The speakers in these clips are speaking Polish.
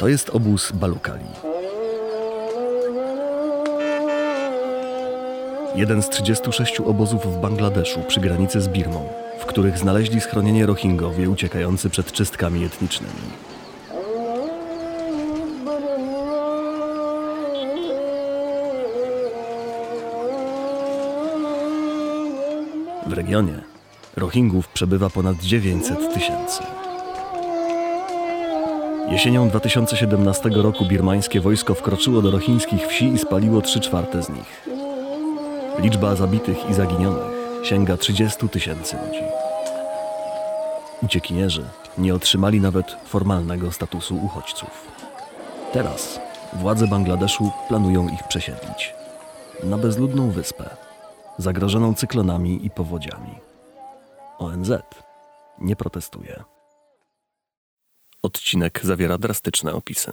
To jest obóz Balukali. Jeden z 36 obozów w Bangladeszu przy granicy z Birmą, w których znaleźli schronienie Rohingowie uciekający przed czystkami etnicznymi. W regionie Rohingów przebywa ponad 900 tysięcy. Jesienią 2017 roku birmańskie wojsko wkroczyło do rohińskich wsi i spaliło 3 czwarte z nich. Liczba zabitych i zaginionych sięga 30 tysięcy ludzi. Uciekinierzy nie otrzymali nawet formalnego statusu uchodźców. Teraz władze Bangladeszu planują ich przesiedlić na bezludną wyspę, zagrożoną cyklonami i powodziami. ONZ nie protestuje. Odcinek zawiera drastyczne opisy.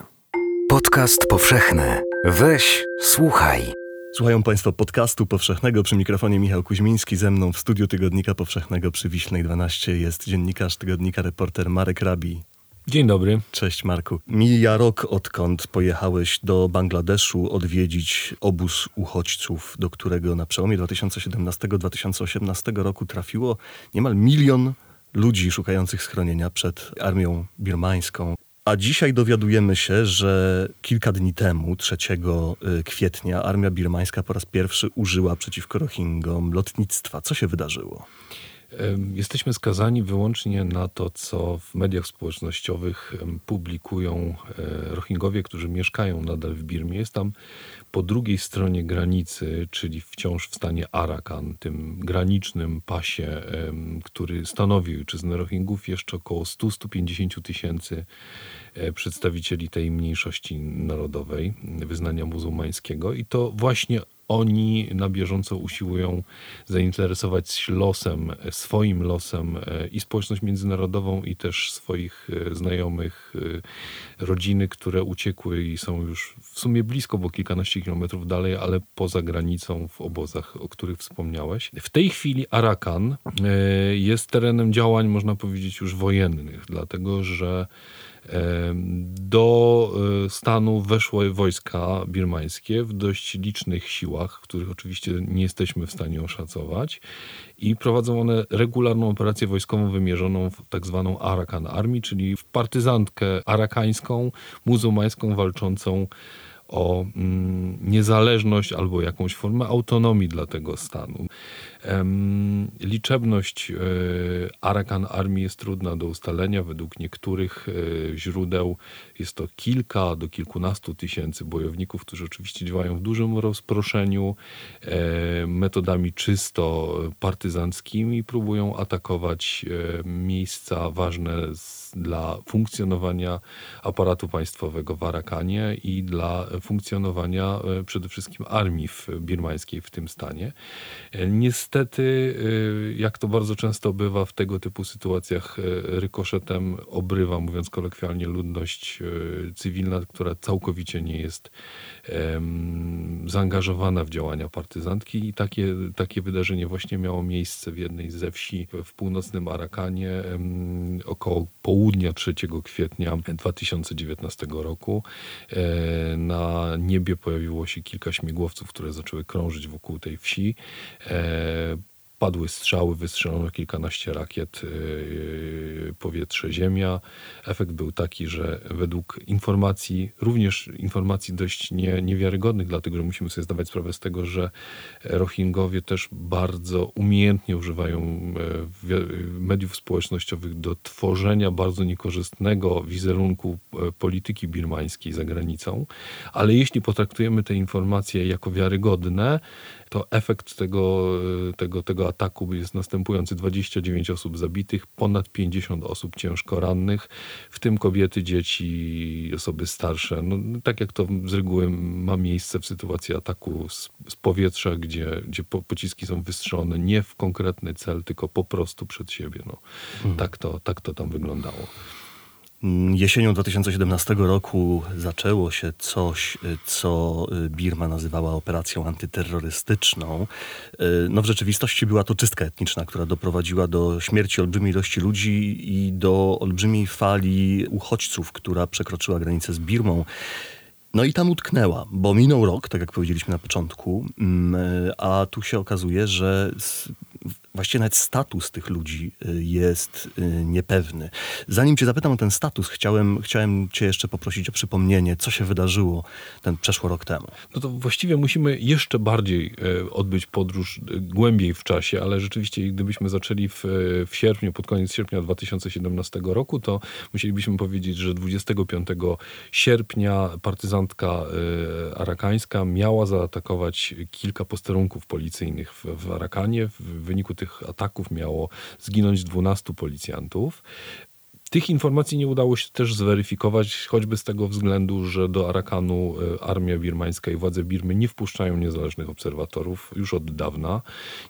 Podcast powszechny. Weź, słuchaj. Słuchają Państwo podcastu powszechnego przy mikrofonie Michał Kuźmiński. Ze mną w studiu Tygodnika Powszechnego przy Wiśnej 12 jest dziennikarz tygodnika, reporter Marek Rabi. Dzień dobry. Cześć Marku. Mija rok odkąd pojechałeś do Bangladeszu odwiedzić obóz uchodźców, do którego na przełomie 2017-2018 roku trafiło niemal milion ludzi szukających schronienia przed armią birmańską. A dzisiaj dowiadujemy się, że kilka dni temu, 3 y, kwietnia, armia birmańska po raz pierwszy użyła przeciwko Rohingom lotnictwa. Co się wydarzyło? Jesteśmy skazani wyłącznie na to, co w mediach społecznościowych publikują e, Rohingowie, którzy mieszkają nadal w Birmie. Jest tam po drugiej stronie granicy, czyli wciąż w stanie Arakan, tym granicznym pasie, który stanowi ojczyznę Rohingów, jeszcze około 100-150 tysięcy e, przedstawicieli tej mniejszości narodowej, wyznania muzułmańskiego. I to właśnie oni na bieżąco usiłują zainteresować losem, swoim losem e, i społeczność międzynarodową, i też swoich e, znajomych, e, rodziny, które uciekły i są już w sumie blisko, bo kilkanaście kilometrów dalej, ale poza granicą w obozach, o których wspomniałeś. W tej chwili Arakan jest terenem działań, można powiedzieć, już wojennych, dlatego że do e, stanu weszły wojska birmańskie w dość licznych siłach, których oczywiście nie jesteśmy w stanie oszacować i prowadzą one regularną operację wojskową wymierzoną w tak zwaną Arakan Army, czyli w partyzantkę arakańską, muzułmańską walczącą o mm, niezależność albo jakąś formę autonomii dla tego stanu. Liczebność e, Arakan Armii jest trudna do ustalenia. Według niektórych e, źródeł jest to kilka do kilkunastu tysięcy bojowników, którzy oczywiście działają w dużym rozproszeniu, e, metodami czysto partyzanckimi, próbują atakować miejsca ważne dla funkcjonowania aparatu państwowego w Arakanie i dla funkcjonowania przede wszystkim armii birmańskiej w tym stanie. Niestety niestety, y, jak to bardzo często bywa w tego typu sytuacjach, y, rykoszetem obrywa, mówiąc kolokwialnie, ludność y, cywilna, która całkowicie nie jest zaangażowana w działania partyzantki i takie, takie wydarzenie właśnie miało miejsce w jednej ze wsi w północnym Arakanie około południa 3 kwietnia 2019 roku. E, na niebie pojawiło się kilka śmigłowców, które zaczęły krążyć wokół tej wsi. E, Padły strzały, wystrzelono kilkanaście rakiet, yy, powietrze, ziemia. Efekt był taki, że według informacji, również informacji dość nie, niewiarygodnych, dlatego że musimy sobie zdawać sprawę z tego, że Rohingowie też bardzo umiejętnie używają e, mediów społecznościowych do tworzenia bardzo niekorzystnego wizerunku e, polityki birmańskiej za granicą. Ale jeśli potraktujemy te informacje jako wiarygodne, to efekt tego, tego, tego ataku jest następujący: 29 osób zabitych, ponad 50 osób ciężko rannych, w tym kobiety, dzieci, osoby starsze. No, tak jak to z reguły ma miejsce w sytuacji ataku z, z powietrza, gdzie, gdzie pociski są wystrzelone nie w konkretny cel, tylko po prostu przed siebie. No, hmm. tak, to, tak to tam wyglądało. Mm, jesienią 2017 roku zaczęło się coś, y, co y, Birma nazywała operacją antyterrorystyczną. Y, no w rzeczywistości była to czystka etniczna, która doprowadziła do śmierci olbrzymiej ilości ludzi i do olbrzymiej fali uchodźców, która przekroczyła granicę z Birmą. No i tam utknęła, bo minął rok, tak jak powiedzieliśmy na początku, mm, a tu się okazuje, że właściwie nawet status tych ludzi y, jest y, niepewny. Zanim cię zapytam o ten status, chciałem, chciałem cię jeszcze poprosić o przypomnienie, co się wydarzyło ten przeszło rok temu. No to właściwie musimy jeszcze bardziej e, odbyć podróż e, głębiej w czasie, ale rzeczywiście gdybyśmy zaczęli w, w sierpniu, pod koniec sierpnia 2017 roku, to musielibyśmy powiedzieć, że 25 sierpnia partyzantka e, arakańska miała zaatakować kilka posterunków policyjnych w, w Arakanie. W wyniku tych tych ataków miało zginąć 12 policjantów. Tych informacji nie udało się też zweryfikować, choćby z tego względu, że do Arakanu e, armia birmańska i władze Birmy nie wpuszczają niezależnych obserwatorów już od dawna.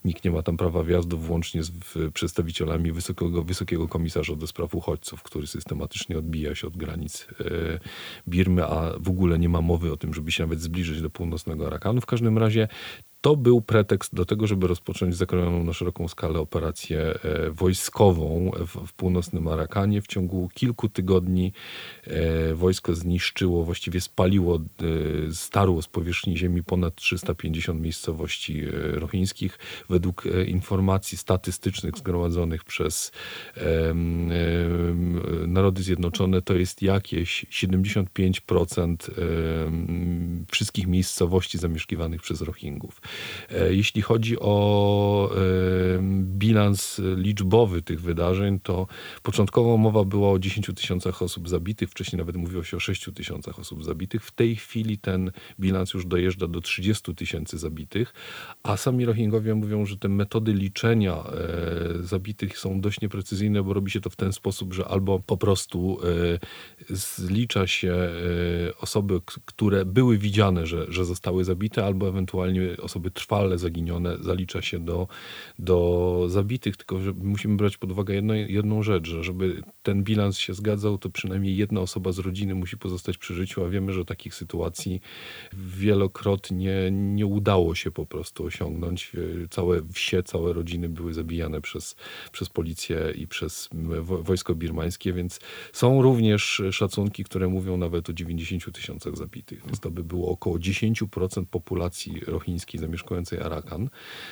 Nikt nie ma tam prawa wjazdu, włącznie z przedstawicielami wysokiego, wysokiego komisarza do spraw uchodźców, który systematycznie odbija się od granic e, Birmy, a w ogóle nie ma mowy o tym, żeby się nawet zbliżyć do północnego Arakanu. W każdym razie to był pretekst do tego, żeby rozpocząć zakrojoną na szeroką skalę operację e, wojskową w, w północnym Arakanie. W ciągu kilku tygodni e, wojsko zniszczyło, właściwie spaliło, e, starło z powierzchni ziemi ponad 350 miejscowości rochińskich. Według informacji statystycznych zgromadzonych przez Narody Zjednoczone to jest jakieś 75% wszystkich miejscowości zamieszkiwanych przez Rohingów. E, jeśli chodzi o e, bilans liczbowy tych wydarzeń, to początkowo mowa była o 10 tysiącach osób zabitych, wcześniej nawet mówiło się o 6 tysiącach osób zabitych. W tej chwili ten bilans już dojeżdża do 30 tysięcy zabitych, a sami Rohingowie mówią, że te metody liczenia e, zabitych są dość nieprecyzyjne, bo robi się to w ten sposób, że albo po prostu zlicza się osoby, które były widziane, że, że zostały zabite, albo ewentualnie osoby osoby trwale zaginione zalicza się do, do zabitych, tylko że musimy brać pod uwagę jedno, jedną rzecz, że żeby ten bilans się zgadzał, to przynajmniej jedna osoba z rodziny musi pozostać przy życiu, a wiemy, że takich sytuacji wielokrotnie nie udało się po prostu osiągnąć. Całe wsie, całe rodziny były zabijane przez, przez policję i przez wojsko birmańskie, więc są również szacunki, które mówią nawet o 90 tysiącach zabitych, więc to by było około 10% populacji zamieszkującej Arakan.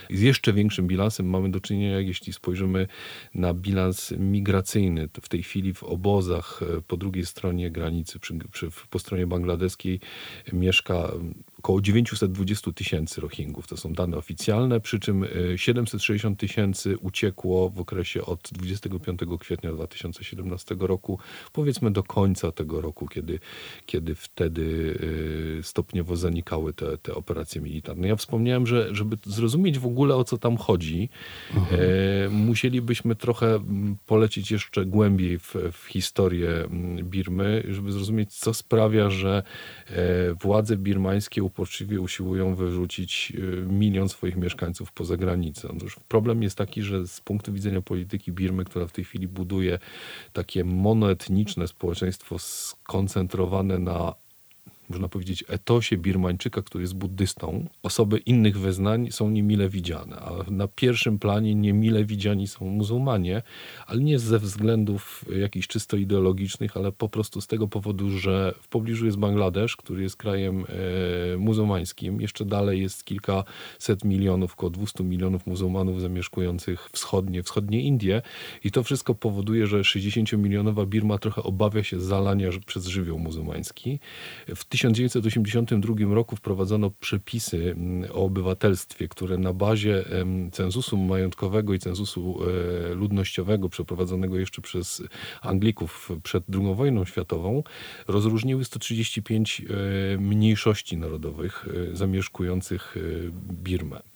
Z jeszcze większym bilansem mamy do czynienia, jeśli spojrzymy na bilans migracyjny. W tej chwili w obozach e, po drugiej stronie granicy, przy, przy, po stronie bangladeskiej mieszka około 920 tysięcy Rohingów. To są dane oficjalne, przy czym 760 e, tysięcy uciekło w okresie od 25 kwietnia 2017 roku, powiedzmy do końca tego roku, kiedy, kiedy wtedy e, stopniowo zanikały te, te operacje militarne. Ja wspomniałem, że żeby zrozumieć w ogóle o co tam chodzi, mhm. e, musielibyśmy trochę polecieć jeszcze głębiej w, w historię Birmy, żeby zrozumieć, co sprawia, że e, władze birmańskie uporczywie usiłują wyrzucić y, milion swoich mieszkańców poza granicę. Otóż problem jest taki, że z punktu widzenia polityki Birmy, która w tej chwili buduje takie monoetniczne społeczeństwo skoncentrowane na można powiedzieć, etosie Birmańczyka, który jest buddystą, osoby innych wyznań są niemile widziane, a na pierwszym planie niemile widziani są muzułmanie, ale nie ze względów jakichś czysto ideologicznych, ale po prostu z tego powodu, że w pobliżu jest Bangladesz, który jest krajem e, muzułmańskim, jeszcze dalej jest kilkaset milionów, około 200 milionów muzułmanów zamieszkujących wschodnie, wschodnie Indie. I to wszystko powoduje, że 60-milionowa Birma trochę obawia się zalania przez żywioł muzułmański. W 1982 roku wprowadzono przepisy mm, o obywatelstwie, które na bazie cenzusu majątkowego i cenzusu e, ludnościowego przeprowadzonego jeszcze przez Anglików przed II wojną światową rozróżniły 135 e, mniejszości narodowych e, zamieszkujących Birmę.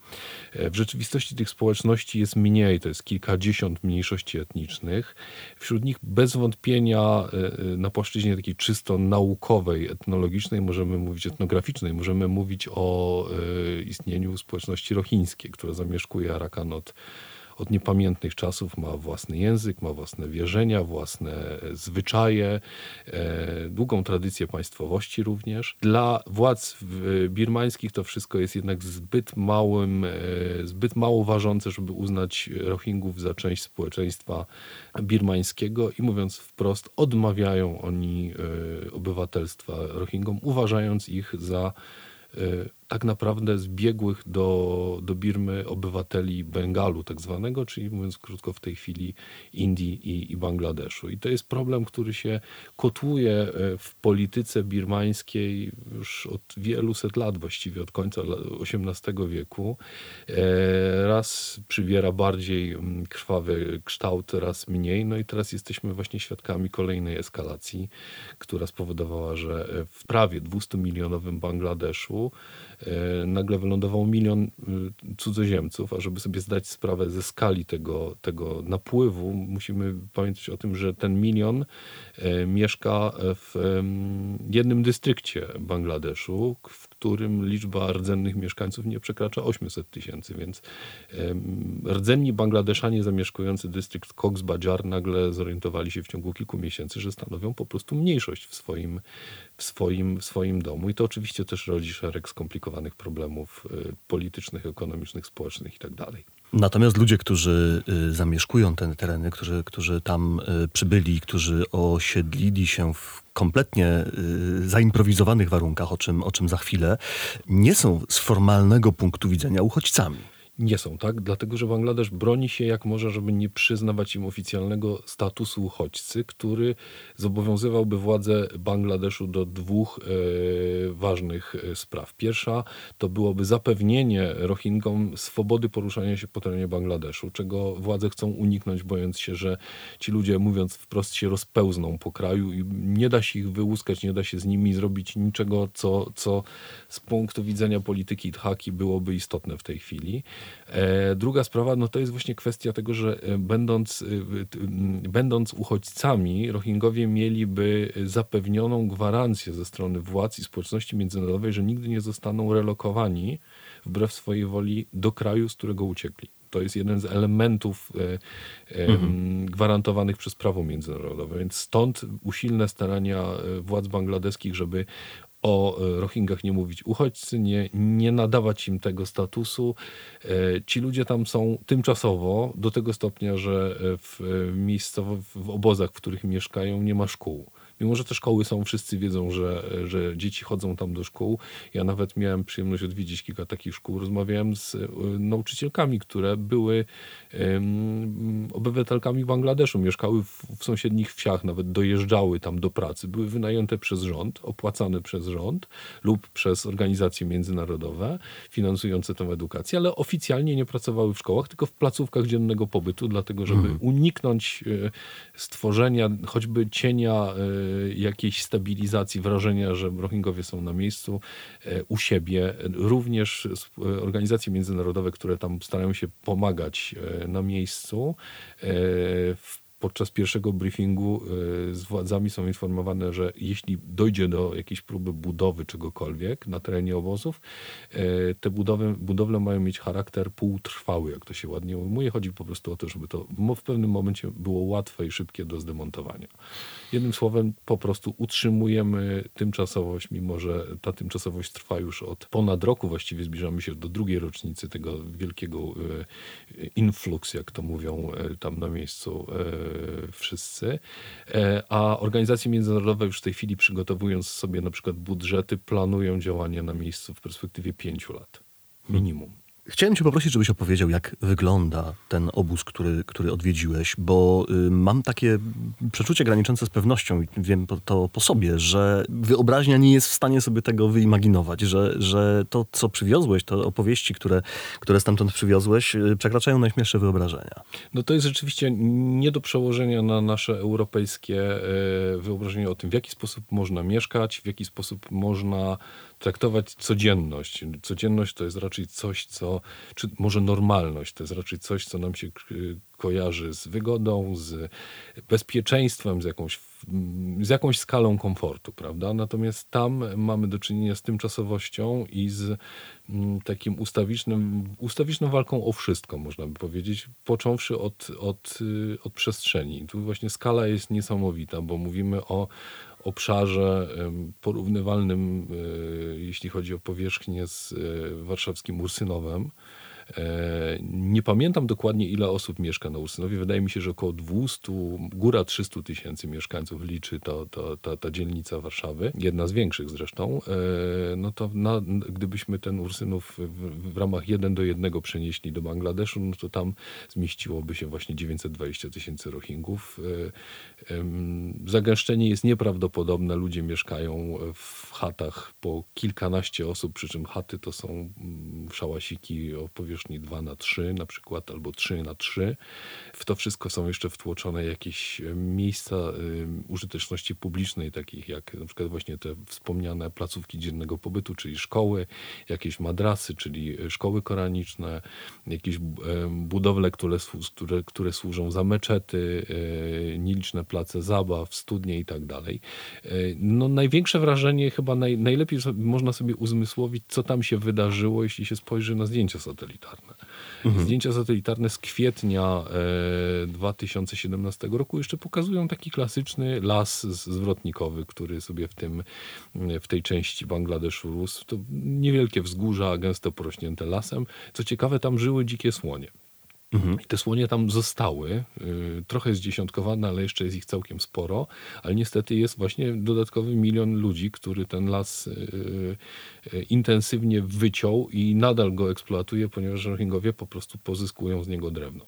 W rzeczywistości tych społeczności jest mniej, to jest kilkadziesiąt mniejszości etnicznych. Wśród nich bez wątpienia e, e, na płaszczyźnie takiej czysto naukowej, etnologicznej, możemy mówić etnograficznej, możemy mówić o e, istnieniu społeczności rochińskiej, która zamieszkuje Arakan od od niepamiętnych czasów ma własny język, ma własne wierzenia, własne zwyczaje, długą tradycję państwowości również. Dla władz birmańskich to wszystko jest jednak zbyt małym, zbyt mało ważące, żeby uznać Rohingów za część społeczeństwa birmańskiego i mówiąc wprost, odmawiają oni obywatelstwa Rohingom, uważając ich za tak naprawdę zbiegłych do, do Birmy obywateli Bengalu tak zwanego, czyli mówiąc krótko w tej chwili Indii i, i Bangladeszu. I to jest problem, który się kotłuje e, w polityce birmańskiej już od wielu set lat, właściwie od końca XVIII wieku. E, raz przybiera bardziej krwawy kształt, raz mniej. No i teraz jesteśmy właśnie świadkami kolejnej eskalacji, która spowodowała, że w prawie 200 milionowym Bangladeszu E, nagle wylądował milion y, cudzoziemców, a żeby sobie zdać sprawę ze skali tego, tego napływu, musimy pamiętać o tym, że ten milion e, mieszka w jednym dystrykcie Bangladeszu, w którym liczba rdzennych mieszkańców nie przekracza 800 tysięcy, więc rdzenni Bangladeszanie zamieszkujący dystrykt Cox's Bazar nagle zorientowali się w ciągu kilku miesięcy, że stanowią po prostu mniejszość w swoim, w swoim, w swoim domu. I to oczywiście też rodzi szereg skomplikowanych problemów y, politycznych, ekonomicznych, społecznych itd. Tak Natomiast ludzie, którzy y, zamieszkują te tereny, którzy, którzy tam y, przybyli, którzy osiedlili się w kompletnie zaimprowizowanych warunkach, o czym, o czym za chwilę, nie są z formalnego punktu widzenia uchodźcami nie są, tak? Dlatego, że Bangladesz broni się jak może, żeby nie przyznawać im oficjalnego statusu uchodźcy, który zobowiązywałby władze Bangladeszu do dwóch e, ważnych e, spraw. Pierwsza to byłoby zapewnienie Rohingom swobody poruszania się po terenie Bangladeszu, czego władze chcą uniknąć, bojąc się, że ci ludzie, mówiąc wprost, się rozpełzną po kraju i nie da się ich wyłuskać, nie da się z nimi zrobić niczego, co, co z punktu widzenia polityki Dhaki byłoby istotne w tej chwili. E, druga sprawa, no to jest właśnie kwestia tego, że e, będąc, e, będąc uchodźcami, Rohingowie mieliby zapewnioną gwarancję ze strony władz i społeczności międzynarodowej, że nigdy nie zostaną relokowani wbrew swojej woli do kraju, z którego uciekli. To jest jeden z elementów mhm. gwarantowanych przez prawo międzynarodowe. Więc stąd usilne starania władz bangladeskich, żeby o e, Rohingach nie mówić uchodźcy, nie, nie nadawać im tego statusu. E, ci ludzie tam są tymczasowo do tego stopnia, że w, miejscowo, w obozach, w których mieszkają, nie ma szkół. Mimo, że te szkoły są, wszyscy wiedzą, że, że dzieci chodzą tam do szkół. Ja nawet miałem przyjemność odwiedzić kilka takich szkół. Rozmawiałem z e, nauczycielkami, które były um, obywatelkami Bangladeszu, mieszkały w, w sąsiednich wsiach, nawet dojeżdżały tam do pracy. Były wynajęte przez rząd, opłacane przez rząd lub przez organizacje międzynarodowe finansujące tę edukację, ale oficjalnie nie pracowały w szkołach, tylko w placówkach dziennego pobytu, dlatego żeby mhm. uniknąć e, stworzenia choćby cienia e, jakiejś stabilizacji, wrażenia, że Rohingowie są na miejscu e, u siebie. Również e, organizacje międzynarodowe, które tam starają się pomagać e, na miejscu, w podczas pierwszego briefingu y, z władzami są informowane, że jeśli dojdzie do jakiejś próby budowy czegokolwiek na terenie obozów, y, te budowy, budowle mają mieć charakter półtrwały, jak to się ładnie ujmuje. Chodzi po prostu o to, żeby to w pewnym momencie było łatwe i szybkie do zdemontowania. Jednym słowem, po prostu utrzymujemy tymczasowość, mimo że ta tymczasowość trwa już od ponad roku, właściwie zbliżamy się do drugiej rocznicy tego wielkiego y, influx, jak to mówią tam na miejscu wszyscy, e, a organizacje międzynarodowe już w tej chwili przygotowując sobie na przykład budżety, planują działania na miejscu w perspektywie pięciu lat minimum. Chciałem cię poprosić, żebyś opowiedział, jak wygląda ten obóz, który, który odwiedziłeś, bo y, mam takie przeczucie graniczące z pewnością i wiem to po sobie, że wyobraźnia nie jest w stanie sobie tego wyimaginować, że, że to, co przywiozłeś, to opowieści, które, które stamtąd przywiozłeś, y, przekraczają najśmielsze wyobrażenia. No to jest rzeczywiście nie do przełożenia na nasze europejskie y, wyobrażenie o tym, w jaki sposób można mieszkać, w jaki sposób można traktować codzienność. Codzienność to jest raczej coś, co, czy może normalność, to jest raczej coś, co nam się kojarzy z wygodą, z bezpieczeństwem, z jakąś, z jakąś skalą komfortu, prawda? Natomiast tam mamy do czynienia z tymczasowością i z mm, takim ustawicznym, ustawiczną walką o wszystko, można by powiedzieć, począwszy od, od, y, od przestrzeni. Tu właśnie skala jest niesamowita, bo mówimy o obszarze porównywalnym, y, jeśli chodzi o powierzchnię z y, warszawskim Ursynowem, E, nie pamiętam dokładnie, ile osób mieszka na Ursynowie. Wydaje mi się, że około 200, góra 300 tysięcy mieszkańców liczy to, to, to, ta dzielnica Warszawy, jedna z większych zresztą. E, no to na, gdybyśmy ten Ursynów w, w ramach jeden do jednego przenieśli do Bangladeszu, no to tam zmieściłoby się właśnie 920 tysięcy Rohingów. E, zagęszczenie jest nieprawdopodobne. Ludzie mieszkają w chatach po kilkanaście osób, przy czym chaty to są mm, szałasiki o powierzchni powierzchni 2 na 3 na przykład, albo 3 na 3 W to wszystko są jeszcze wtłoczone jakieś e, miejsca y, użyteczności publicznej, takich jak na przykład właśnie te wspomniane placówki dziennego pobytu, czyli szkoły, jakieś madrasy, czyli e, szkoły koraniczne, jakieś e, budowle, które, które, które służą za meczety, nieliczne place zabaw, studnie i tak dalej. No największe wrażenie chyba naj, najlepiej można sobie uzmysłowić, co tam się wydarzyło, jeśli się spojrzy na zdjęcia satelitarne satelitarne. Mhm. Zdjęcia satelitarne z kwietnia e, 2017 roku jeszcze pokazują taki klasyczny las zwrotnikowy, który sobie w, tym, w tej części Bangladeszu rósł. To niewielkie wzgórza, gęsto porośnięte lasem. Co ciekawe, tam żyły dzikie słonie. Mhm. Te słonie tam zostały, y, trochę zdziesiątkowane, ale jeszcze jest ich całkiem sporo, ale niestety jest właśnie dodatkowy milion ludzi, który ten las y, y, intensywnie wyciął i nadal go eksploatuje, ponieważ Rohingowie po prostu pozyskują z niego drewno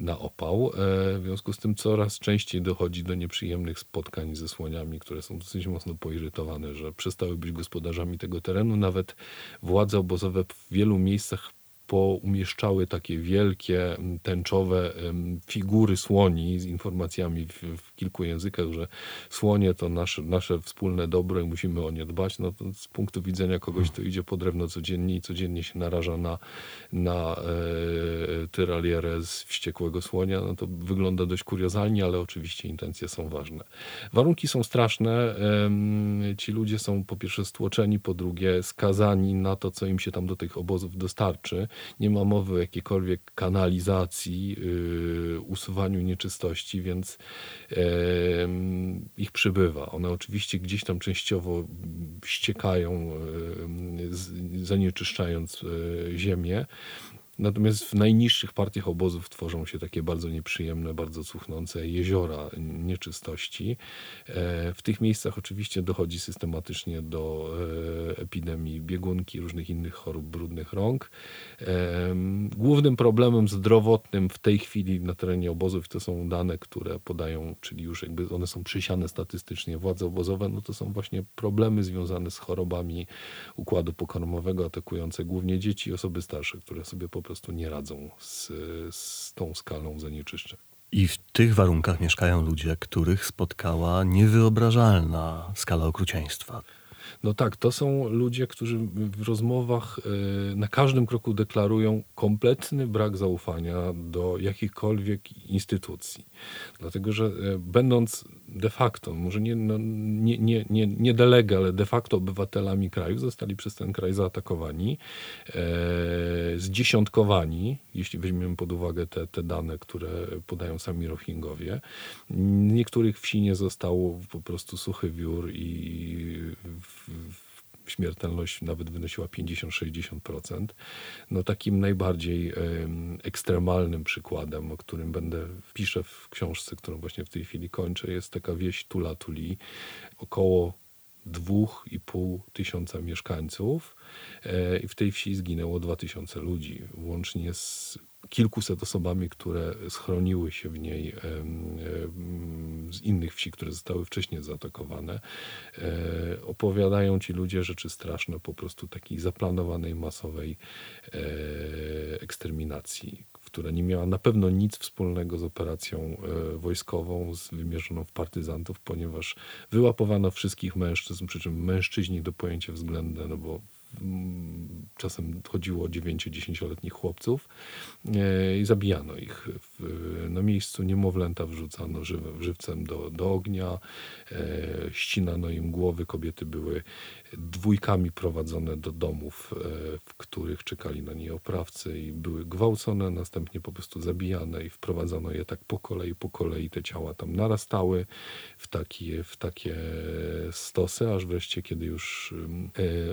na opał. E, w związku z tym coraz częściej dochodzi do nieprzyjemnych spotkań ze słoniami, które są dosyć mocno poirytowane, że przestały być gospodarzami tego terenu. Nawet władze obozowe w wielu miejscach poumieszczały takie wielkie, tęczowe figury słoni z informacjami w, w, kilku językach, że słonie to nasze, nasze wspólne dobro i musimy o nie dbać. No z punktu widzenia kogoś, kto idzie po drewno codziennie i codziennie się naraża na, na e, tyralierę z wściekłego słonia, no to wygląda dość kuriozalnie, ale oczywiście intencje są ważne. Warunki są straszne. E, ci ludzie są po pierwsze stłoczeni, po drugie skazani na to, co im się tam do tych obozów dostarczy nie ma mowy o jakiejkolwiek kanalizacji, yy, usuwaniu nieczystości, więc yy, ich przybywa. One oczywiście gdzieś tam częściowo ściekają, yy, zanieczyszczając yy, ziemię. Natomiast w najniższych partiach obozów tworzą się takie bardzo nieprzyjemne, bardzo cuchnące jeziora nieczystości. E, w tych miejscach oczywiście dochodzi systematycznie do e, epidemii biegunki, różnych innych chorób brudnych rąk. E, głównym problemem zdrowotnym w tej chwili na terenie obozów to są dane, które podają, czyli już jakby one są przysiane statystycznie władze obozowe, no to są właśnie problemy związane z chorobami układu pokarmowego, atakujące głównie dzieci i osoby starsze, które sobie po prostu nie radzą z, z tą skalą zanieczyszczeń. I w tych warunkach mieszkają ludzie, których spotkała niewyobrażalna skala okrucieństwa. No tak, to są ludzie, którzy w rozmowach e, na każdym kroku deklarują kompletny brak zaufania do jakichkolwiek instytucji. Dlatego, że e, będąc de facto, może nie, no, nie, nie, nie, nie delega, ale de facto obywatelami kraju, zostali przez ten kraj zaatakowani, e, zdziesiątkowani, jeśli weźmiemy pod uwagę te, te dane, które podają sami Rohingowie. Niektórych wsi nie zostało po prostu suchy wiór i w, śmiertelność nawet wynosiła 50-60%. No takim najbardziej ekstremalnym przykładem, o którym będę piszę w książce, którą właśnie w tej chwili kończę, jest taka wieś Tula Tuli. Około 2,5 tysiąca mieszkańców e, i w tej wsi zginęło 2000 ludzi, łącznie z kilkuset osobami, które schroniły się w niej z innych wsi, które zostały wcześniej zaatakowane. E, opowiadają ci ludzie rzeczy straszne, po prostu takiej zaplanowanej, masowej e, eksterminacji, która nie miała na pewno nic wspólnego z operacją e, wojskową, z wymierzoną w partyzantów, ponieważ wyłapowano wszystkich mężczyzn, przy czym mężczyźni do pojęcia względne, no bo czasem chodziło o 9-10-letnich chłopców e, i zabijano ich. Na miejscu niemowlęta wrzucano żywcem do, do ognia, e, ścinano im głowy, kobiety były dwójkami prowadzone do domów, e, w których czekali na nie oprawcy i były gwałcone, następnie po prostu zabijane i wprowadzano je tak po kolei, po kolei te ciała tam narastały w takie, w takie stosy, aż wreszcie, kiedy już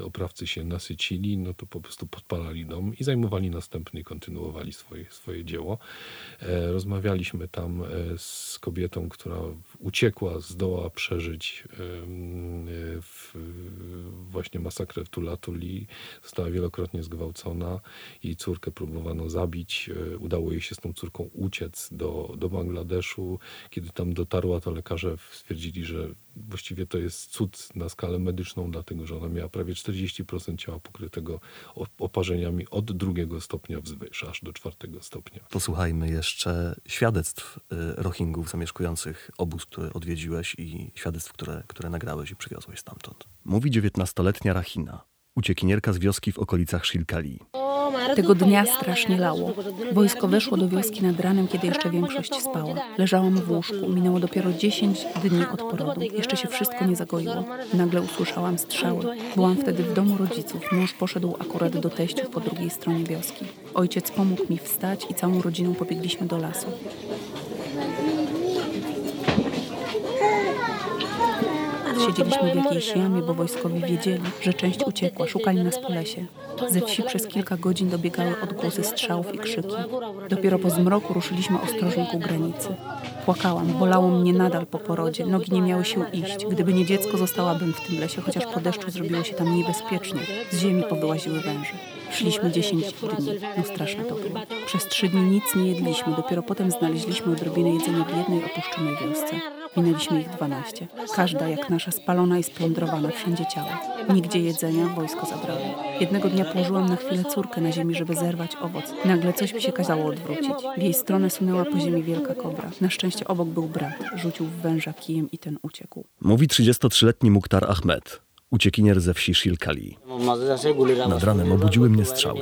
oprawcy się nasycili, no to po prostu podpalali dom i zajmowali następny kontynuowali swoje, swoje dzieło. E, rozmawialiśmy tam z kobietą, która uciekła, zdołała przeżyć w właśnie masakrę w Tulatuli. Została wielokrotnie zgwałcona. Jej córkę próbowano zabić. E, udało jej się z tą córką uciec do, do Bangladeszu. Kiedy tam dotarła, to lekarze stwierdzili, że właściwie to jest cud na skalę medyczną, dlatego że ona miała prawie 40% ciała pokrytego oparzeniami od drugiego stopnia wzwyż, aż do czwartego stopnia. Posłuchajmy jeszcze świadectw y, Rohingów zamieszkujących obóz, który odwiedziłeś i świadectw, które, które nagrałeś i przywiozłeś stamtąd. Mówi 19-letnia Rahina, uciekinierka z wioski w okolicach Shilkali. Tego dnia strasznie lało. Wojsko weszło do wioski nad ranem, kiedy jeszcze większość spała. Leżałam w łóżku. Minęło dopiero 10 dni od porodu. Jeszcze się wszystko nie zagoiło. Nagle usłyszałam strzały. Byłam wtedy w domu rodziców. Mąż poszedł akurat do teściów po drugiej stronie wioski. Ojciec pomógł mi wstać i całą rodziną pobiegliśmy do lasu. Siedzieliśmy w jakiejś jamie, bo wojskowi wiedzieli, że część uciekła, szukali nas po lesie. Ze wsi przez kilka godzin dobiegały odgłosy strzałów i krzyki. Dopiero po zmroku ruszyliśmy ostrożnie ku granicy. Płakałam, bolało mnie nadal po porodzie, nogi nie miały się iść. Gdyby nie dziecko, zostałabym w tym lesie, chociaż po deszczu zrobiło się tam niebezpiecznie. Z ziemi powyłaziły węże. Szliśmy 10 dni. No straszne to było. Przez trzy dni nic nie jedliśmy. Dopiero potem znaleźliśmy odrobinę jedzenia w jednej opuszczonej wiosce. Minęliśmy ich dwanaście. Każda jak nasza spalona i splądrowana, wszędzie ciała. Nigdzie jedzenia, wojsko zabrało. Jednego dnia położyłam na chwilę córkę na ziemi, żeby zerwać owoc. Nagle coś mi się kazało odwrócić. W jej stronę sunęła po ziemi wielka kobra. Na szczęście obok był brat. Rzucił w węża kijem i ten uciekł. Mówi 33-letni Mukhtar Ahmed uciekinier ze wsi Shilkali. Nad ranem obudziły mnie strzały.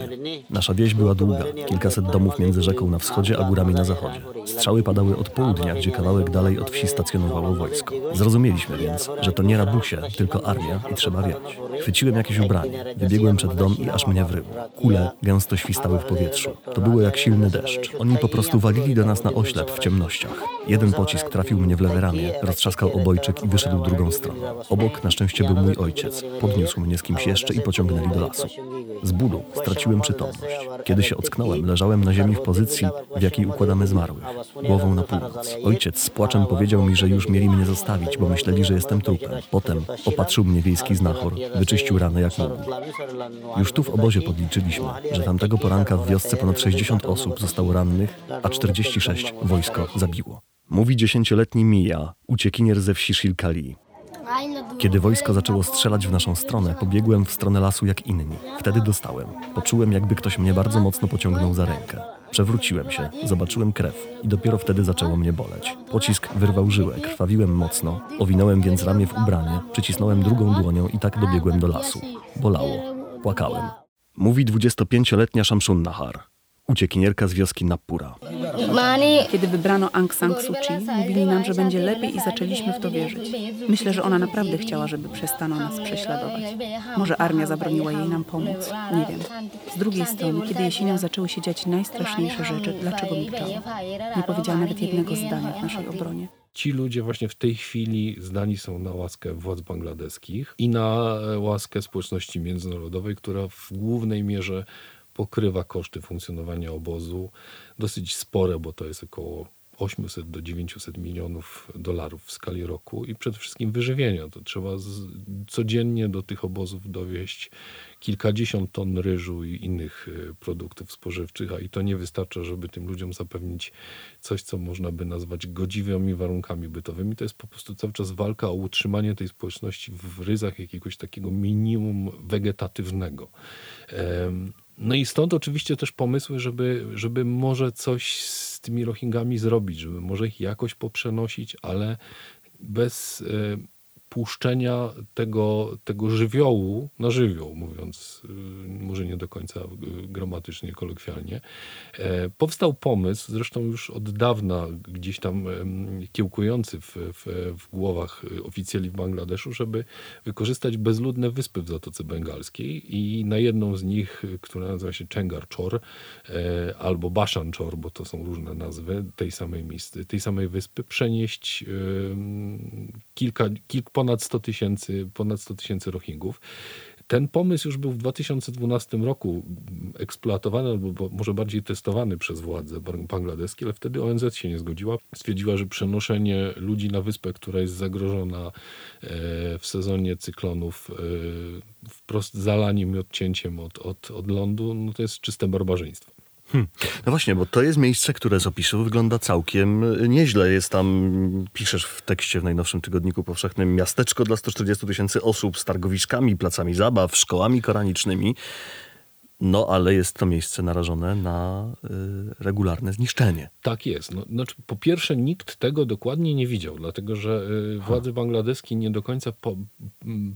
Nasza wieś była długa, kilkaset domów między rzeką na wschodzie a górami na zachodzie. Strzały padały od południa, gdzie kawałek dalej od wsi stacjonowało wojsko. Zrozumieliśmy więc, że to nie rabusie, tylko armia i trzeba wiać. Chwyciłem jakieś ubranie, wybiegłem przed dom i aż mnie wryło. Kule gęsto świstały w powietrzu. To było jak silny deszcz. Oni po prostu walili do nas na oślep w ciemnościach. Jeden pocisk trafił mnie w lewe ramię, roztrzaskał obojczyk i wyszedł drugą stroną. Obok na szczęście był mój ojciec. Podniósł mnie z kimś jeszcze i pociągnęli do lasu. Z bólu straciłem przytomność. Kiedy się ocknąłem, leżałem na ziemi w pozycji, w jakiej układamy zmarłych, głową na północ. Ojciec z płaczem powiedział mi, że już mieli mnie zostawić, bo myśleli, że jestem trupem. Potem opatrzył mnie wiejski znachor, wyczyścił ranę jak mógł. Już tu w obozie podliczyliśmy, że tamtego poranka w wiosce ponad 60 osób zostało rannych, a 46 wojsko zabiło. Mówi dziesięcioletni Mija, uciekinier ze wsi Shilkali. Kiedy wojsko zaczęło strzelać w naszą stronę, pobiegłem w stronę lasu jak inni. Wtedy dostałem. Poczułem, jakby ktoś mnie bardzo mocno pociągnął za rękę. Przewróciłem się, zobaczyłem krew i dopiero wtedy zaczęło mnie boleć. Pocisk wyrwał żyłę, krwawiłem mocno, owinąłem więc ramię w ubranie, przycisnąłem drugą dłonią i tak dobiegłem do lasu. Bolało. Płakałem. Mówi 25-letnia Shamsun Nahar uciekinierka z wioski Napura. Kiedy wybrano Aung San Suu Kyi, mówili nam, że będzie lepiej i zaczęliśmy w to wierzyć. Myślę, że ona naprawdę chciała, żeby przestano nas prześladować. Może armia zabroniła jej nam pomóc, nie wiem. Z drugiej strony, kiedy jesienią zaczęły się dziać najstraszniejsze rzeczy, dlaczego milczała? Nie powiedziała nawet jednego zdania w naszej obronie. Ci ludzie właśnie w tej chwili zdani są na łaskę władz bangladeskich i na łaskę społeczności międzynarodowej, która w głównej mierze pokrywa koszty funkcjonowania obozu, dosyć spore, bo to jest około 800 do 900 milionów dolarów w skali roku i przede wszystkim wyżywienia. To trzeba z, codziennie do tych obozów dowieść kilkadziesiąt ton ryżu i innych e, produktów spożywczych, a i to nie wystarcza, żeby tym ludziom zapewnić coś, co można by nazwać godziwymi warunkami bytowymi. To jest po prostu cały czas walka o utrzymanie tej społeczności w ryzach jakiegoś takiego minimum wegetatywnego. No i stąd oczywiście też pomysły, żeby, żeby może coś z tymi Rohingami zrobić, żeby może ich jakoś poprzenosić, ale bez e, puszczenia tego, tego żywiołu na żywioł, mówiąc y, może nie do końca y, gramatycznie, kolokwialnie. E, powstał pomysł, zresztą już od dawna gdzieś tam kiełkujący w, w, w głowach oficjeli w Bangladeszu, żeby wykorzystać bezludne wyspy w Zatoce Bengalskiej i na jedną z nich, która nazywa się Chengar Chor e, albo Bashan Chor, bo to są różne nazwy tej samej, tej samej wyspy, przenieść kilka, kilka ponad 100 tysięcy, ponad 100 tysięcy Rohingów. Ten pomysł już był w 2012 roku eksploatowany, albo może bardziej testowany przez władze bangladeskie, ale wtedy ONZ się nie zgodziła. Stwierdziła, że przenoszenie ludzi na wyspę, która jest zagrożona e, w sezonie cyklonów e, wprost zalaniem i odcięciem od, od, od lądu, no to jest czyste barbarzyństwo. Hmm. No właśnie, bo to jest miejsce, które z opisu wygląda całkiem y, nieźle. Jest tam, piszesz w tekście w najnowszym tygodniku powszechnym, miasteczko dla 140 tysięcy osób z targowiskami, placami zabaw, szkołami koranicznymi. No, ale jest to miejsce narażone na y, regularne zniszczenie. Tak jest. No, znaczy, po pierwsze, nikt tego dokładnie nie widział, dlatego że y, władze bangladeskie nie do końca po,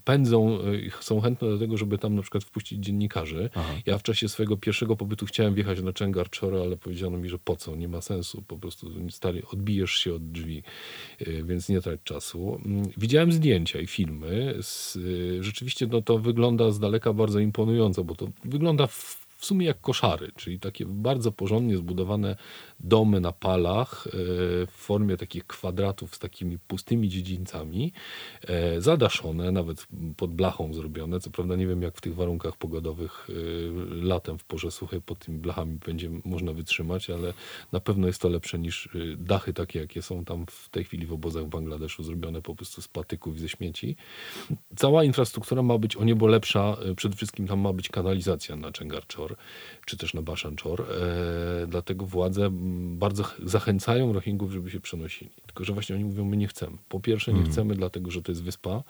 pędzą, y, są chętne do tego, żeby tam na przykład wpuścić dziennikarzy. Aha. Ja w czasie swojego pierwszego pobytu chciałem wjechać na Czengar Choro, ale powiedziano mi, że po co, nie ma sensu, po prostu stary, odbijesz się od drzwi, y, więc nie trać czasu. Mm, widziałem zdjęcia i filmy. Z, rzeczywiście no, to wygląda z daleka bardzo imponująco, bo to wygląda w sumie jak koszary, czyli takie bardzo porządnie zbudowane domy na palach e, w formie takich kwadratów z takimi pustymi dziedzińcami, e, zadaszone, nawet pod blachą zrobione. Co prawda nie wiem, jak w tych warunkach pogodowych e, latem w porze suchej pod tymi blachami będzie można wytrzymać, ale na pewno jest to lepsze niż dachy takie, jakie są tam w tej chwili w obozach w Bangladeszu, zrobione po prostu z patyków i ze śmieci. Cała infrastruktura ma być o niebo lepsza. Przede wszystkim tam ma być kanalizacja na Czy też na Baszanczor. Dlatego władze bardzo zachęcają Rohingów, żeby się przenosili. Tylko, że właśnie oni mówią, my nie chcemy. Po pierwsze nie mm. chcemy, dlatego, że to jest wyspa.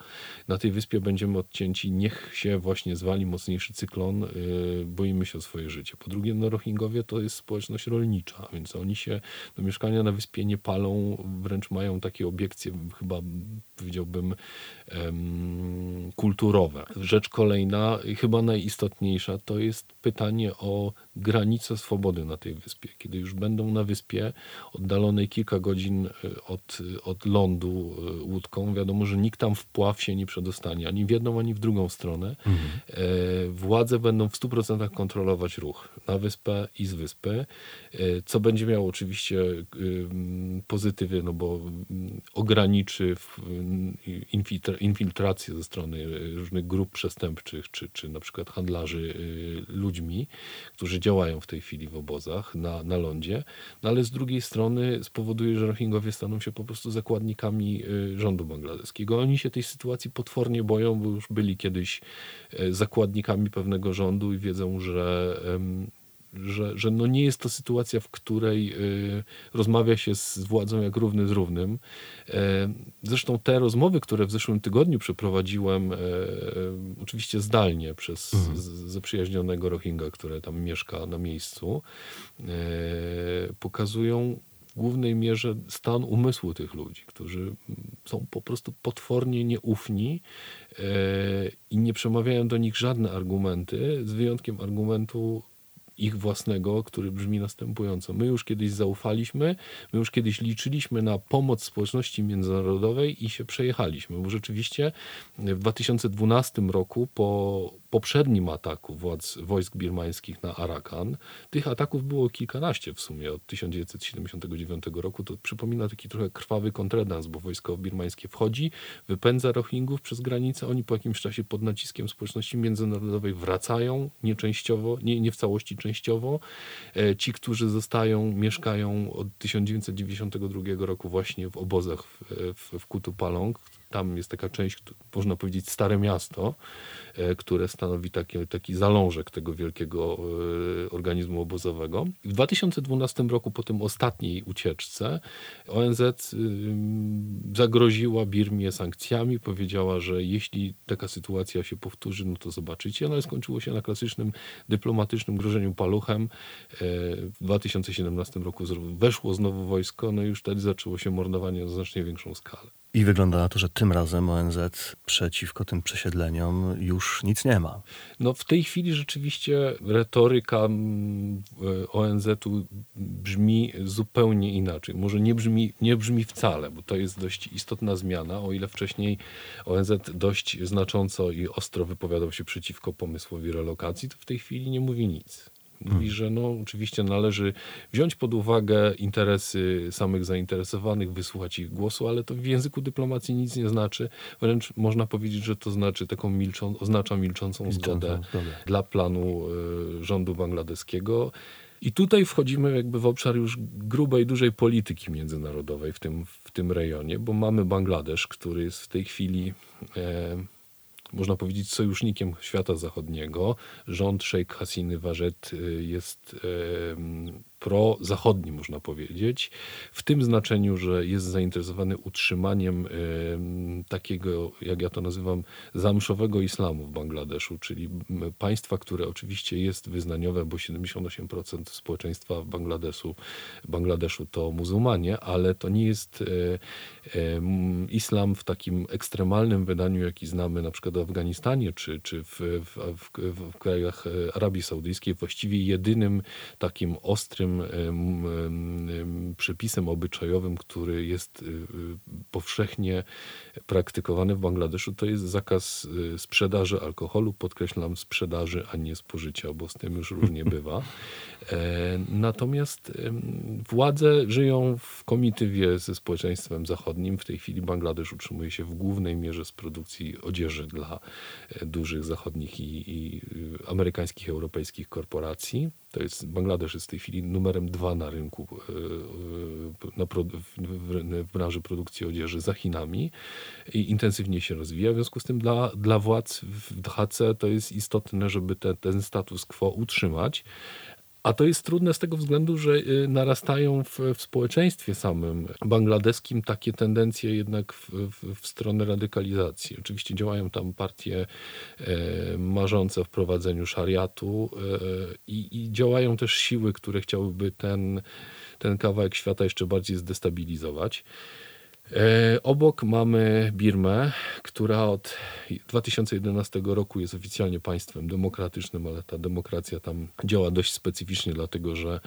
Na tej wyspie będziemy odcięci, niech się właśnie zwali mocniejszy cyklon, yy, boimy się o swoje życie. Po drugie, no Rohingowie to jest społeczność rolnicza, więc oni się do mieszkania na wyspie nie palą, wręcz mają takie obiekcje, chyba powiedziałbym, kulturowe. Rzecz kolejna, chyba najistotniejsza, to jest pytanie o granice swobody na tej wyspie. Kiedy już będą na wyspie, oddalonej kilka godzin e, od, od lądu e, łódką, wiadomo, że nikt tam w pław się nie przedostanie, ani w jedną, ani w drugą stronę. Mhm. E, władze będą w 100% kontrolować ruch na wyspę i z wyspy, co będzie miało oczywiście pozytywy, no bo ograniczy infiltrację ze strony różnych grup przestępczych, czy, czy na przykład handlarzy ludźmi, którzy działają w tej chwili w obozach na, na lądzie, no ale z drugiej strony spowoduje, że Rohingowie staną się po prostu zakładnikami y, rządu bangladeskiego. Oni się tej sytuacji potwornie boją, bo już byli kiedyś zakładnikami pewnego rządu i wiedzą, że że, że no nie jest to sytuacja, w której y, rozmawia się z władzą jak równy z równym. E, zresztą te rozmowy, które w zeszłym tygodniu przeprowadziłem, e, oczywiście zdalnie przez mhm. zaprzyjaźnionego Rohingya, który tam mieszka na miejscu, e, pokazują w głównej mierze stan umysłu tych ludzi, którzy są po prostu potwornie nieufni i nie przemawiają do nich żadne argumenty, z wyjątkiem argumentu ich własnego, który brzmi następująco. My już kiedyś zaufaliśmy, my już kiedyś liczyliśmy na pomoc społeczności międzynarodowej i się przejechaliśmy, bo rzeczywiście w 2012 roku po poprzednim ataku władz wojsk birmańskich na Arakan, tych ataków było kilkanaście w sumie od 1979 roku. To przypomina taki trochę krwawy kontredans, bo wojsko birmańskie wchodzi, wypędza Rohingów przez granicę, oni po jakimś czasie pod naciskiem społeczności międzynarodowej wracają, nieczęściowo, nie, nie w całości częściowo. E, ci, którzy zostają, mieszkają od 1992 roku właśnie w obozach w, w, w Kutupalong, tam jest taka część, można powiedzieć, stare miasto, E, które stanowi taki, taki zalążek tego wielkiego e, organizmu obozowego. W 2012 roku, po tym ostatniej ucieczce, ONZ y, zagroziła Birmie sankcjami, powiedziała, że jeśli taka sytuacja się powtórzy, no to zobaczycie. No ale skończyło się na klasycznym dyplomatycznym grożeniu paluchem. E, w 2017 roku weszło znowu wojsko, no i już wtedy zaczęło się mordowanie na znacznie większą skalę. I wygląda na to, że tym razem ONZ przeciwko tym przesiedleniom już nic nie ma. No w tej chwili rzeczywiście retoryka mm, ONZ-u brzmi zupełnie inaczej. Może nie brzmi, nie brzmi wcale, bo to jest dość istotna zmiana. O ile wcześniej ONZ dość znacząco i ostro wypowiadał się przeciwko pomysłowi relokacji, to w tej chwili nie mówi nic. Mówi, że no, oczywiście należy wziąć pod uwagę interesy samych zainteresowanych, wysłuchać ich głosu, ale to w języku dyplomacji nic nie znaczy. Wręcz można powiedzieć, że to znaczy taką milczą, oznacza milczącą, milczącą zgodę, zgodę dla planu y, rządu bangladeskiego. I tutaj wchodzimy jakby w obszar już grubej, dużej polityki międzynarodowej w tym, w tym rejonie, bo mamy Bangladesz, który jest w tej chwili e, można powiedzieć, sojusznikiem świata zachodniego. Rząd Sheikh Hasiny Wajet y, jest prozachodni, można powiedzieć, w tym znaczeniu, że jest zainteresowany utrzymaniem takiego, jak ja to nazywam, zamszowego islamu w Bangladeszu, czyli państwa, które oczywiście jest wyznaniowe, bo 78% społeczeństwa w Bangladeszu, Bangladeszu to muzułmanie, ale to nie jest e, islam w takim ekstremalnym wydaniu, jaki znamy na przykład w Afganistanie czy, czy w, w, w, w krajach e, Arabii Saudyjskiej. Właściwie jedynym takim ostrym przepisem obyczajowym, który jest y, y, powszechnie praktykowany w Bangladeszu, to jest zakaz y, sprzedaży alkoholu. Podkreślam sprzedaży, a nie spożycia, bo z tym już różnie bywa. E, natomiast władze żyją w komitywie ze społeczeństwem zachodnim. W tej chwili Bangladesz utrzymuje się w głównej mierze z produkcji odzieży dla e, dużych zachodnich i, i amerykańskich, europejskich korporacji. To jest, Bangladesz jest w tej chwili numerem dwa na rynku e, na, w, branży produkcji odzieży za Chinami intensywnie się rozwija. W związku z tym dla, dla władz w DHC to jest istotne, żeby te, ten status quo utrzymać. A to jest trudne z tego względu, że y, narastają w, w społeczeństwie samym bangladeskim takie tendencje jednak w, w, w, stronę radykalizacji. Oczywiście działają tam partie e, marzące o wprowadzeniu szariatu e, i, działają też siły, które chciałyby ten, ten kawałek świata jeszcze bardziej zdestabilizować. E, obok mamy Birmę, która od 2011 roku jest oficjalnie państwem demokratycznym, ale ta demokracja tam działa dość specyficznie, dlatego że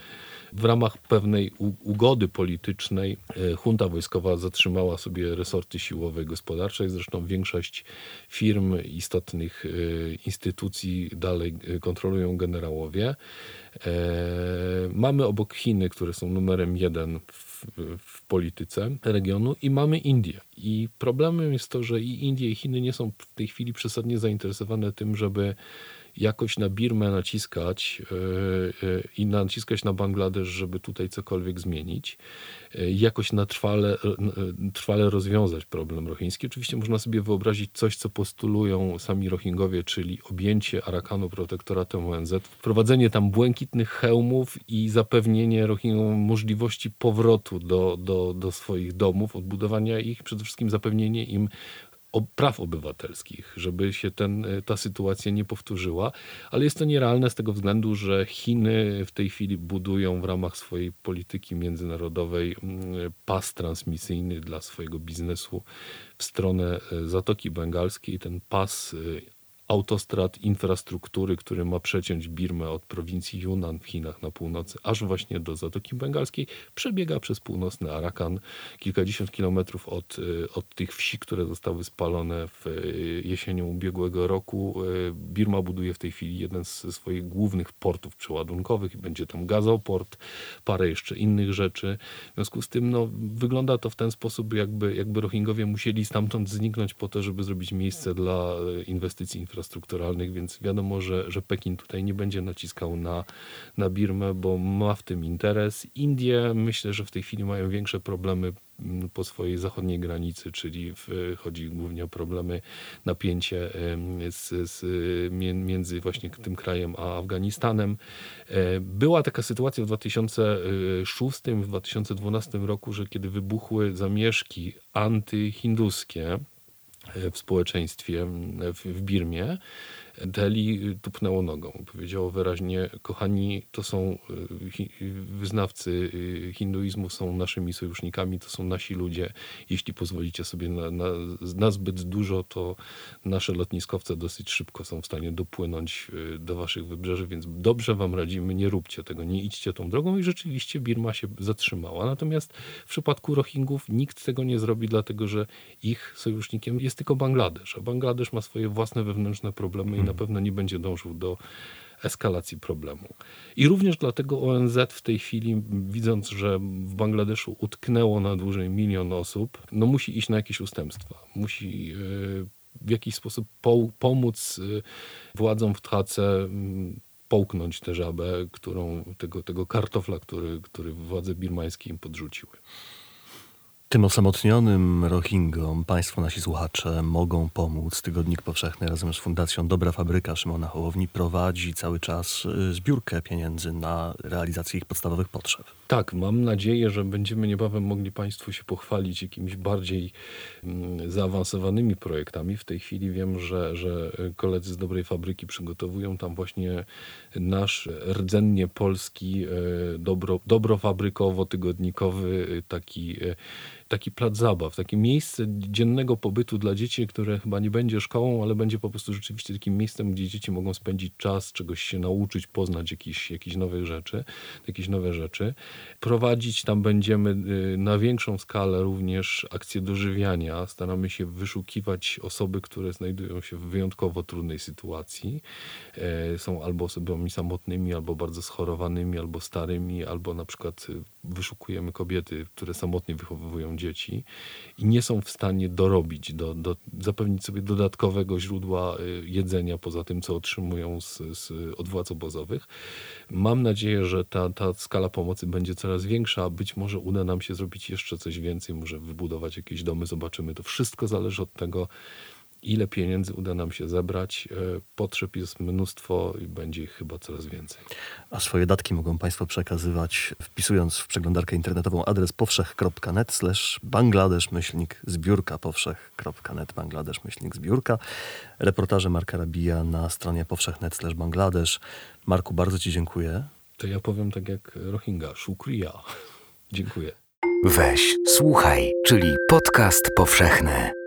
w ramach pewnej ugody politycznej e, junta wojskowa zatrzymała sobie resorty siłowe i gospodarcze. Zresztą większość firm, istotnych e, instytucji dalej kontrolują generałowie. Mamy obok Chiny, które są numerem jeden w w, polityce regionu i mamy Indię. I problemem jest to, że i Indie i Chiny nie są w tej chwili przesadnie zainteresowane tym, żeby jakoś na Birmę naciskać e, e, i naciskać na Bangladesz, żeby tutaj cokolwiek zmienić, e, jakoś na trwale, trwale rozwiązać problem rohiński. Oczywiście można sobie wyobrazić coś, co postulują sami Rohingowie, czyli objęcie Arakanu protektoratem ONZ, wprowadzenie tam błękitnych hełmów i zapewnienie Rohingom możliwości powrotu do, do, do swoich domów, odbudowania ich, przede wszystkim zapewnienie im praw obywatelskich, żeby się ten, e, ta sytuacja nie powtórzyła, ale jest to nierealne z tego względu, że Chiny w tej chwili budują w ramach swojej polityki międzynarodowej mm, pas transmisyjny dla swojego biznesu w stronę e, Zatoki Bengalskiej. Ten pas e, autostrad, infrastruktury, który ma przeciąć Birmę od prowincji Yunnan w Chinach na północy, aż właśnie do Zatoki Bengalskiej, przebiega przez północny Arakan, kilkadziesiąt kilometrów od, y, od tych wsi, które zostały spalone w y, jesienią ubiegłego roku. Y, Birma buduje w tej chwili jeden ze swoich głównych portów przeładunkowych i będzie tam gazoport, parę jeszcze innych rzeczy. W związku z tym no, wygląda to w ten sposób, jakby, jakby Rohingowie musieli stamtąd zniknąć po to, żeby zrobić miejsce dla inwestycji infrastruktury infrastrukturalnych, więc wiadomo, że, że Pekin tutaj nie będzie naciskał na, na Birmę, bo ma w tym interes. Indie myślę, że w tej chwili mają większe problemy mm, po swojej zachodniej granicy, czyli w, chodzi głównie o problemy, napięcie z, z, między właśnie tym krajem a Afganistanem. E, była taka sytuacja w 2006, w 2012 roku, że kiedy wybuchły zamieszki antyhinduskie, w społeczeństwie w Birmie, Delhi tupnęło nogą. Powiedziało wyraźnie, kochani, to są y, wyznawcy y, hinduizmu, są naszymi sojusznikami, to są nasi ludzie. Jeśli pozwolicie sobie na, na, na zbyt dużo, to nasze lotniskowce dosyć szybko są w stanie dopłynąć y, do waszych wybrzeży, więc dobrze wam radzimy, nie róbcie tego, nie idźcie tą drogą i rzeczywiście Birma się zatrzymała. Natomiast w przypadku Rohingów nikt tego nie zrobi, dlatego że ich sojusznikiem jest tylko Bangladesz, a Bangladesz ma swoje własne wewnętrzne problemy na pewno nie będzie dążył do eskalacji problemu. I również dlatego ONZ w tej chwili, widząc, że w Bangladeszu utknęło na dłużej milion osób, no musi iść na jakieś ustępstwa. Musi e, w jakiś sposób pomóc e, władzom w Trace połknąć tę żabę, którą, tego, tego kartofla, który, który władze birmańskie im podrzuciły. Tym osamotnionym Rohingom Państwo, nasi słuchacze, mogą pomóc. Tygodnik Powszechny razem z Fundacją Dobra Fabryka Szymona Hołowni prowadzi cały czas y, zbiórkę pieniędzy na realizację ich podstawowych potrzeb. Tak, mam nadzieję, że będziemy niebawem mogli Państwu się pochwalić jakimiś bardziej mm, zaawansowanymi projektami. W tej chwili wiem, że, że koledzy z Dobrej Fabryki przygotowują tam właśnie nasz rdzennie polski, e, dobro, dobrofabrykowo-tygodnikowy taki e, taki plac zabaw, takie miejsce dziennego pobytu dla dzieci, które chyba nie będzie szkołą, ale będzie po prostu rzeczywiście takim miejscem, gdzie dzieci mogą spędzić czas, czegoś się nauczyć, poznać jakieś, jakieś nowe rzeczy, jakieś nowe rzeczy. Prowadzić tam będziemy y, na większą skalę również akcje dożywiania. Staramy się wyszukiwać osoby, które znajdują się w wyjątkowo trudnej sytuacji. E, są albo osobami samotnymi, albo bardzo schorowanymi, albo starymi, albo na przykład y, wyszukujemy kobiety, które samotnie wychowują dzieci i nie są w stanie dorobić, do, do, zapewnić sobie dodatkowego źródła y, jedzenia poza tym, co otrzymują z, z, od władz obozowych. Mam nadzieję, że ta, ta skala pomocy będzie coraz większa. Być może uda nam się zrobić jeszcze coś więcej, może wybudować jakieś domy, zobaczymy. To wszystko zależy od tego, ile pieniędzy uda nam się zebrać. E, potrzeb jest mnóstwo i będzie ich chyba coraz więcej. A swoje datki mogą Państwo przekazywać wpisując w przeglądarkę internetową adres powszech.net slash bangladesz myślnik zbiórka powszech.net bangladesz myślnik zbiórka. Reportaże Marka Rabija na stronie powszechnet slash bangladesz. Marku, bardzo Ci dziękuję. To ja powiem tak jak Rohingya, shukriya. Dziękuję. Weź, słuchaj, czyli podcast powszechny.